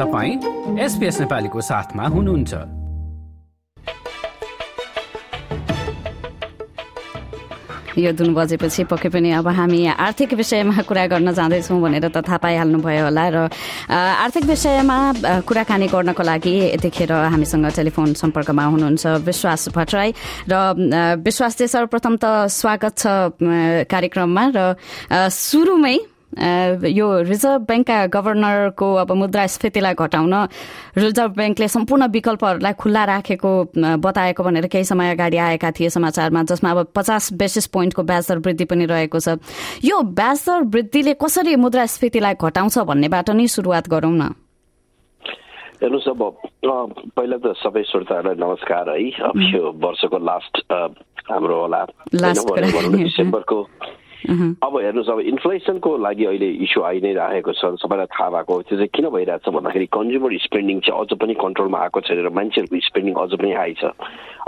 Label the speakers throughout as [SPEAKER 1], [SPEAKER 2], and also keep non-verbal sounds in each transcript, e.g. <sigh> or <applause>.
[SPEAKER 1] तपाईँ एसपिएस नेपालीको साथमा हुनुहुन्छ।
[SPEAKER 2] यो दुन बजेपछि पक्कै पनि अब हामी आर्थिक विषयमा कुरा गर्न जाँदैछौँ भनेर त थाहा पाइहाल्नुभयो होला र आर्थिक विषयमा कुराकानी गर्नको लागि यतिखेर हामीसँग टेलिफोन सम्पर्कमा हुनुहुन्छ विश्वास भट्टराई र विश्वासले सर्वप्रथम त स्वागत छ कार्यक्रममा र सुरुमै यो रिजर्भ ब्याङ्कका गभर्नरको अब मुद्रास्फीतिलाई घटाउन रिजर्भ ब्याङ्कले सम्पूर्ण विकल्पहरूलाई खुल्ला राखेको बताएको भनेर केही समय अगाडि आएका थिए समाचारमा जसमा अब पचास बेसिस पोइन्टको ब्याज दर वृद्धि पनि रहेको छ। यो ब्याज दर वृद्धिले कसरी मुद्रास्फीतिलाई घटाउँछ भन्नेबाट नै सुरुवात गरौँ न।
[SPEAKER 3] हेर्नुहोस् अब पहिला त सबै श्रोताहरूलाई नमस्कार है। अब यो वर्षको लास्ट हाम्रो होला। डिसेम्बरको अब हेर्नुहोस् अब इन्फ्लेसनको लागि अहिले इस्यु आइ नै राखेको छ सबैलाई थाहा भएको त्यो चाहिँ किन भइरहेको छ भन्दाखेरि कन्ज्युमर स्पेन्डिङ चाहिँ अझ पनि कन्ट्रोलमा आएको छैन र मान्छेहरूको स्पेन्डिङ अझ पनि हाई छ।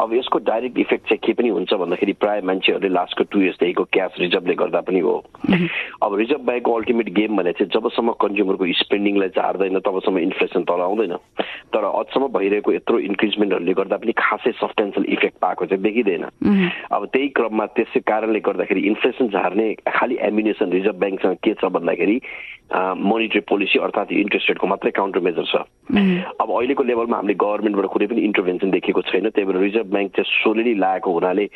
[SPEAKER 3] अब यसको डाइरेक्ट इफेक्ट चाहिँ के पनि हुन्छ भन्दाखेरि प्राय मान्छेहरूले लास्टको टु इयर्सदेखिको क्यास रिजर्भले गर्दा पनि हो। अब रिजर्भ ब्याङ्कको अल्टिमेट गेम भने चाहिँ जबसम्म कन्ज्युमरको स्पेन्डिङलाई झार्दैन तबसम्म इन्फ्लेसन तल आउँदैन। तर अझसम्म भइरहेको यत्रो इन्क्रिजमेन्टहरूले गर्दा पनि खासै सब्सटेन्सियल इफेक्ट पाएको चाहिँ देखिँदैन। अब त्यही क्रममा त्यसै कारणले गर्दाखेरि इन्फ्लेसन झार्ने खालि एम्बिनेसन रिजर्भ ब्याङ्कसँग के छ भन्दाखेरि मोनिटरी पोलिसी अर्थात् इन्ट्रेस्ट रेटको मात्रै काउन्टर मेजर छ अब अहिलेको लेभलमा हामीले गभर्मेन्टबाट कुनै पनि इन्टरभेन्सन देखेको छैन त्यही भएर रिजर्भ ब्याङ्क चाहिँ सोलिली लागेको हुनाले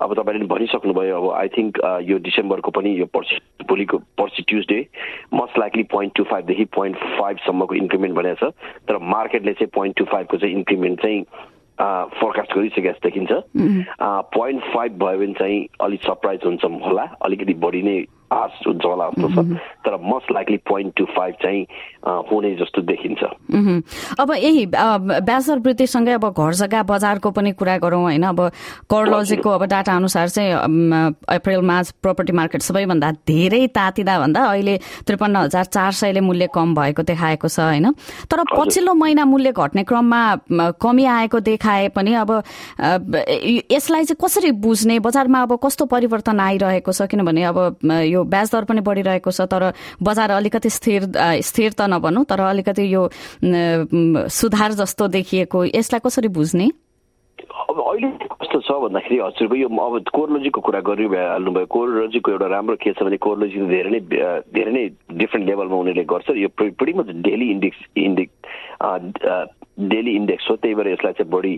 [SPEAKER 3] अब तपाईँले भनिसक्नुभयो अब आई थिङ्क यो डिसेम्बरको पनि यो पर्सि भोलिको पर्सि Tuesday most likely point two फाइभदेखि पोइन्ट फाइभसम्मको इन्क्रिमेन्ट भनेको छ तर मार्केटले चाहिँ पोइन्ट टू फाइभको चाहिँ इन्क्रिमेन्ट चाहिँ फोरकास्ट गरिसकेको देखिन्छ। पोइन्ट फाइभ भयो भने चाहिँ अलिक सरप्राइज हुन्छ होला। अलिकति बढी नै आश हुन्छ होला जस्तो छ। तर most likely point two five चाहिँ हुने जस्तो देखिन्छ।
[SPEAKER 2] अब यही ब्याज दर वृद्धिसँगै अब घर जग्गा बजारको पनि कुरा गरौँ होइन? अब कोर्लोजीको अब डाटा अनुसार चाहिँ अप्रेल मार्च प्रपर्टी मार्केट सबैभन्दा धेरै तातिँदा भन्दा अहिले त्रिपन्न हजार चार सयले मूल्य कम भएको देखाएको छ होइन? तर पछिल्लो महिना मूल्य घट्ने क्रममा कमी आएको देखाए पनि अब यसलाई चाहिँ कसरी बुझ्ने? बजारमा अब कस्तो परिवर्तन आइरहेको छ? किनभने अब यो ब्याज दर पनि बढिरहेको छ तर बजार अलिकति स्थिर स्थिर त नभनौँ तर अलिकति यो सुधार जस्तो देखिएको यसलाई कसरी बुझ्ने?
[SPEAKER 3] अब अहिले कस्तो छ भन्दाखेरि हजुरको यो अब कोरोलोजीको कुरा गरिहाल्नुभयो कोरोलोजीको एउटा राम्रो के छ भने कोरोलोजी धेरै नै धेरै नै डिफ्रेन्ट लेभलमा उनीहरूले गर्छ। यो pretty much daily index index daily index हो त्यही भएर यसलाई चाहिँ बढी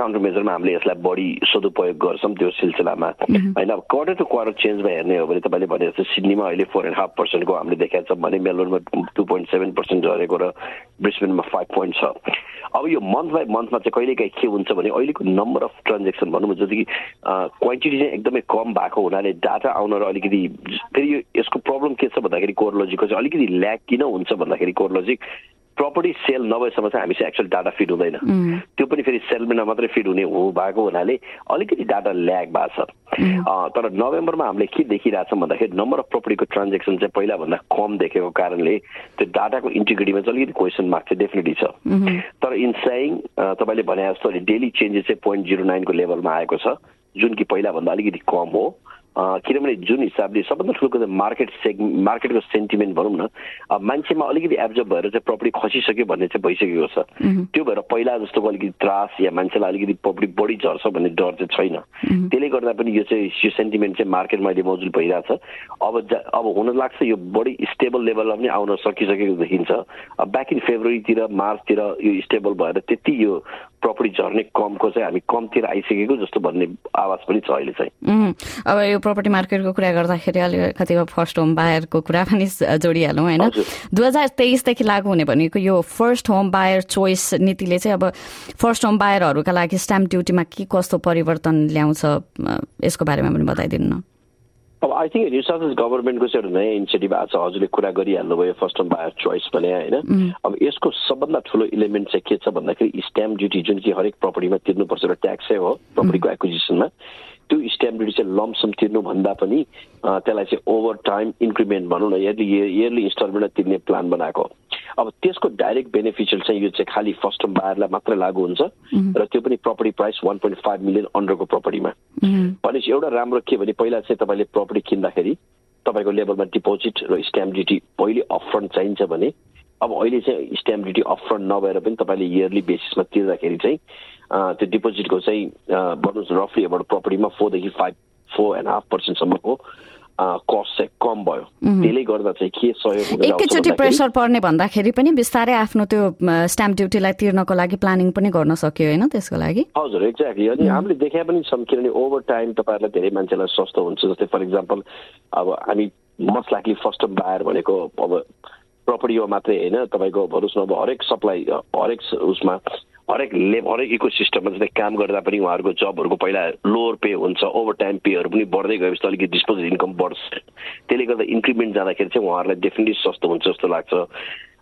[SPEAKER 3] काउन्टर मेजरमा हामीले यसलाई बढी सदुपयोग गर्छौँ त्यो सिलसिलामा। होइन अब क्वार्टर टु क्वार्टर चेन्जमा हेर्ने हो भने तपाईँले भने जस्तो सिडनीमा अहिले फोर एन्ड हाफ पर्सेन्टको हामीले देखाएको छ भने मेलबोर्नमा टू पोइन्ट सेभेन पर्सेन्ट झरेको र ब्रिस्बेनमा फाइभ पोइन्ट छ। अब यो मन्थ बाई मन्थमा चाहिँ कहिलेकाहीँ के हुन्छ भने अहिलेको नम्बर अफ ट्रान्जेक्सन भनौँ जस्तो कि क्वान्टिटी चाहिँ एकदमै कम भएको हुनाले डाटा आउन र अलिकति फेरि यो यसको प्रब्लम के छ भन्दाखेरि कोरोलोजीको चाहिँ अलिकति ल्याक किन हुन्छ भन्दाखेरि कोरोलोजिक प्रपर्टी सेल नभएसम्म चाहिँ हामी चाहिँ एक्चुअल डाटा फिड हुँदैन। त्यो पनि फेरि सेलमेनमा मात्रै फिड हुने हो भएको हुनाले अलिकति डाटा ल्याग भएको छ। तर नोभेम्बरमा हामीले के देखिरहेछौँ भन्दाखेरि नम्बर अफ प्रपर्टीको ट्रान्जेक्सन चाहिँ पहिलाभन्दा कम देखेको कारणले त्यो डाटाको इन्टिग्रिटीमा चाहिँ अलिकति क्वेसन मार्क चाहिँ डेफिनेटली छ। तर इन साइङ तपाईँले भने जस्तो डेली चेन्जेस चाहिँ पोइन्ट जिरो नाइनको लेभलमा आएको छ जुन कि पहिलाभन्दा अलिकति कम हो। किनभने जुन हिसाबले सबभन्दा ठुलो कुरा मार्केट सेग मार्केटको सेन्टिमेन्ट भनौँ न मान्छेमा अलिकति एब्जर्भ भएर चाहिँ प्रपर्टी खसिसक्यो भन्ने चाहिँ भइसकेको छ त्यो भएर पहिला जस्तो अलिकति त्रास या मान्छेलाई अलिकति प्रपर्टी बढी झर्छ भन्ने डर चाहिँ छैन त्यसले गर्दा पनि यो चाहिँ यो सेन्टिमेन्ट चाहिँ मार्केटमा अहिले मौजुद भइरहेछ अब अब हुन लाग्छ यो बढी स्टेबल लेभलमा पनि आउन सकिसकेको देखिन्छ ब्याक इन फेब्रुअरीतिर मार्चतिर यो स्टेबल भएर त्यति यो प्रपर्टी झर्ने कमको चाहिँ हामी कमतिर आइसकेको जस्तो भन्ने आवाज पनि छ अहिले चाहिँ
[SPEAKER 2] अब यो प्रपर्टी मार्केटको कुरा गर्दाखेरि अलिकति फर्स्ट होम बायरको कुरा पनि जोडिहालौँ होइन? दुई हजार तेइसदेखि लागू हुने भनेको यो फर्स्ट होम बायर चोइस नीतिले चाहिँ अब फर्स्ट होम बायरहरूका लागि स्ट्याम्प ड्युटीमा के कस्तो परिवर्तन ल्याउँछ यसको बारेमा पनि बताइदिनु न।
[SPEAKER 3] अब I think New South Wales गभर्मेन्टको चाहिँ एउटा नयाँ इनिसिएटिभ आएको छ हजुरले कुरा गरिहाल्नुभयो फर्स्ट अफ बायर चोइस भने होइन? अब यसको सबभन्दा ठुलो इलिमेन्ट चाहिँ के छ भन्दाखेरि स्ट्याम्प ड्युटी जुन कि हरेक प्रपर्टीमा तिर्नुपर्छ एउटा ट्याक्सै हो प्रपर्टीको एक्विजिसनमा त्यो स्ट्याम्प ड्युटी चाहिँ लमसम तिर्नुभन्दा पनि त्यसलाई चाहिँ ओभर टाइम इन्क्रिमेन्ट भनौँ न इयरली इयरली इन्स्टलमेन्टमा तिर्ने प्लान बनाएको। अब त्यसको डाइरेक्ट बेनिफिसियल चाहिँ यो चाहिँ खालि फर्स्ट टाइम बायरलाई मात्रै लागू हुन्छ र त्यो पनि property price one point five million अन्डरको प्रपर्टीमा। भनेपछि एउटा राम्रो के भने पहिला चाहिँ तपाईँले प्रपर्टी किन्दाखेरि तपाईँको लेभलमा डिपोजिट र स्ट्याम्प ड्युटी पहिले अपफ्रन्ट चाहिन्छ भने अब अहिले चाहिँ स्ट्याम्प ड्युटी अपफ्रन्ट नभएर पनि तपाईँले इयरली बेसिसमा तिर्दाखेरि चाहिँ त्यो डिपोजिटको चाहिँ भन्नुहोस् रफली अब प्रपर्टीमा फोरदेखि फाइभ फोर एन्ड हाफ पर्सेन्टसम्मको कस्ट चाहिँ कम भयो। त्यसले गर्दा चाहिँ के सहयोग
[SPEAKER 2] एकैचोटि प्रेसर पर्ने भन्दाखेरि पनि बिस्तारै आफ्नो त्यो स्ट्याम्प ड्युटीलाई तिर्नको लागि प्लानिङ पनि गर्न सक्यो होइन त्यसको लागि?
[SPEAKER 3] हजुर एक्ज्याक्टली अनि हामीले देखा पनि छौँ किनभने ओभर टाइम तपाईँहरूलाई धेरै मान्छेलाई सस्तो हुन्छ। जस्तै फर इक्जाम्पल अब हामी most likely first time buyer भनेको अब प्रपर्टीमा मात्रै होइन। तपाईँको भनोस् न अब हरेक सप्लाई हरेक उसमा हरेक लेभ हरेक इको सिस्टममा जस्तै काम गर्दा पनि उहाँहरूको जबहरूको पहिला लोवर पे हुन्छ ओभर टाइम पेहरू पनि बढ्दै गएपछि अलिकति डिस्पोजल इन्कम बढ्छ। त्यसले गर्दा इन्क्रिमेन्ट जाँदाखेरि चाहिँ उहाँहरूलाई डेफिनेटली सस्तो हुन्छ जस्तो लाग्छ।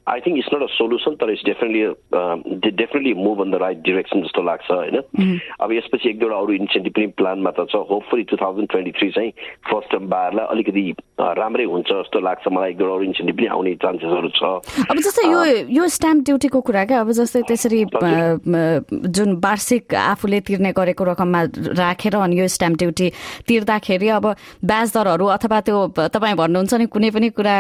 [SPEAKER 3] I think it's not a solution तर it's definitely definitely move on the right direction जस्तो लाग्छ होइन. अब यसपछि एक दुईवटा अरू इन्सेन्टिभ पनि प्लानमा त छ hopefully two thousand twenty three चाहिँ फर्स्ट टर्म बारलाई अलिकति राम्रै हुन्छ जस्तो लाग्छ मलाई एक दुईवटा अरू इन्सेन्टिभ पनि आउने चान्सेसहरू छ
[SPEAKER 2] अब जस्तै यो यो स्ट्याम्प ड्युटीको कुरा क्या अब जस्तै त्यसरी जुन वार्षिक आफूले तिर्ने गरेको रकममा राखेर अनि यो स्ट्याम्प ड्युटी तिर्दाखेरि अब ब्याज दरहरू अथवा त्यो तपाईँ भन्नुहुन्छ नि कुनै पनि कुरा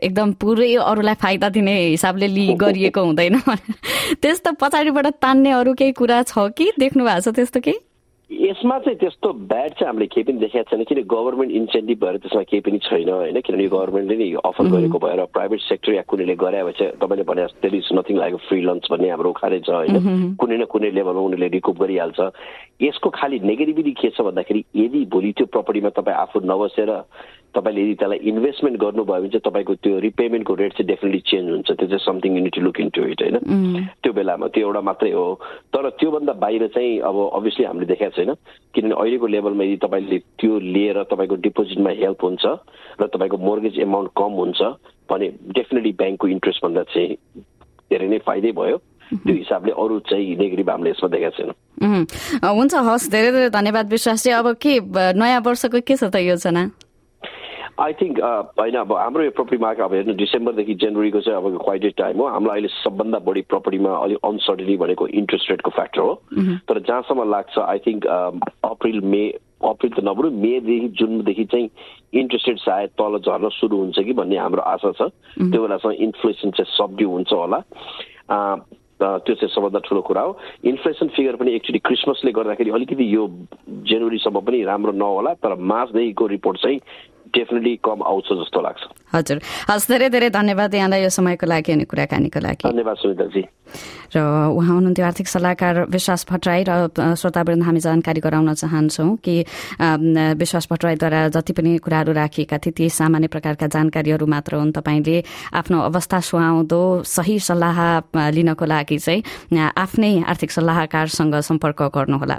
[SPEAKER 2] एकदम पुरै अरूलाई फाइदा दिने हिसाबले लि गरिएको हुँदैन। <laughs> त्यस्तो पछाडिबाट तान्ने अरू केही कुरा छ कि? देख्नु भएको छ त्यस्तो केही?
[SPEAKER 3] यसमा चाहिँ त्यस्तो ब्याड चाहिँ हामीले केही पनि देखाएको छैन किन गभर्मेन्ट इन्सेन्टिभ भएर त्यसमा केही पनि छैन होइन किनभने गभर्मेन्टले नै अफर गरेको भएर प्राइभेट सेक्टर या कुनैले गरे भए चाहिँ तपाईँले भने there is nothing like free lunch भन्ने हाम्रो उखाले छ होइन कुनै न कुनै लेभलमा उनीहरूले रिकुप गरिहाल्छ यसको खालि नेगेटिभिटी के छ भन्दाखेरि यदि भोलि त्यो प्रपर्टीमा तपाईँ आफू नबसेर तपाईँले यदि त्यसलाई इन्भेस्टमेन्ट गर्नुभयो भने चाहिँ तपाईँको त्यो रिपेमेन्टको रेट चाहिँ डेफिनेटली चेन्ज हुन्छ त्यो चाहिँ something you need look into it होइन त्यो बेलामा त्यो एउटा मात्रै हो। तर त्योभन्दा बाहिर चाहिँ अब अभियसली हामीले देखाएको छैन। किनभने अहिलेको लेभलमा यदि तपाईँले त्यो लिएर तपाईँको डिपोजिटमा हेल्प हुन्छ र तपाईँको मोर्गेज एमाउन्ट कम हुन्छ भने डेफिनेटली ब्याङ्कको इन्ट्रेस्टभन्दा चाहिँ धेरै नै फाइदै भयो। त्यो हिसाबले अरू चाहिँ नेगेटिभ हामीले यसमा देखाएको छैन।
[SPEAKER 2] हुन्छ हस् धेरै धेरै धन्यवाद विश्वास अब के नयाँ वर्षको के छ त योजना?
[SPEAKER 3] आई थिङ्क होइन अब हाम्रो यो प्रपर्टी मार्केट अब हेर्नु डिसेम्बरदेखि जनवरीको चाहिँ अब क्वाइटेड टाइम हो हामीलाई अहिले सबभन्दा बढी प्रपर्टीमा अलिक अनसर्टिनी भनेको इन्ट्रेस्ट रेटको फ्याक्टर हो तर जहाँसम्म लाग्छ I think April May April त नभनौँ मेदेखि जुनदेखि चाहिँ इन्ट्रेस्ट रेट सायद तल झर्न सुरु हुन्छ कि भन्ने हाम्रो आशा छ त्यो बेलासम्म इन्फ्लेसन चाहिँ सबड्यू हुन्छ होला त्यो चाहिँ सबभन्दा ठुलो कुरा हो इन्फ्लेसन फिगर पनि एकचोटि क्रिसमसले गर्दाखेरि अलिकति यो जनवरीसम्म पनि राम्रो नहोला तर मार्चदेखिको रिपोर्ट चाहिँ डेफिनेटली कम आउँछ जस्तो लाग्छ
[SPEAKER 2] हजुर। हस् धेरै धेरै धन्यवाद यहाँलाई यो समयको लागि अनि कुराकानीको लागि।
[SPEAKER 3] धन्यवाद सुनिताजी
[SPEAKER 2] र उहाँ हुनुहुन्थ्यो आर्थिक सल्लाहकार विश्वास भट्टराई र श्रोतावृन्द हामी जानकारी गराउन चाहन्छौँ कि विश्वास भट्टराईद्वारा जति पनि कुराहरू राखिएका थिए ती सामान्य प्रकारका जानकारीहरू मात्र हुन्। तपाईँले आफ्नो अवस्था सुहाउँदो सही सल्लाह लिनको लागि चाहिँ आफ्नै आर्थिक सल्लाहकारसँग सम्पर्क गर्नुहोला।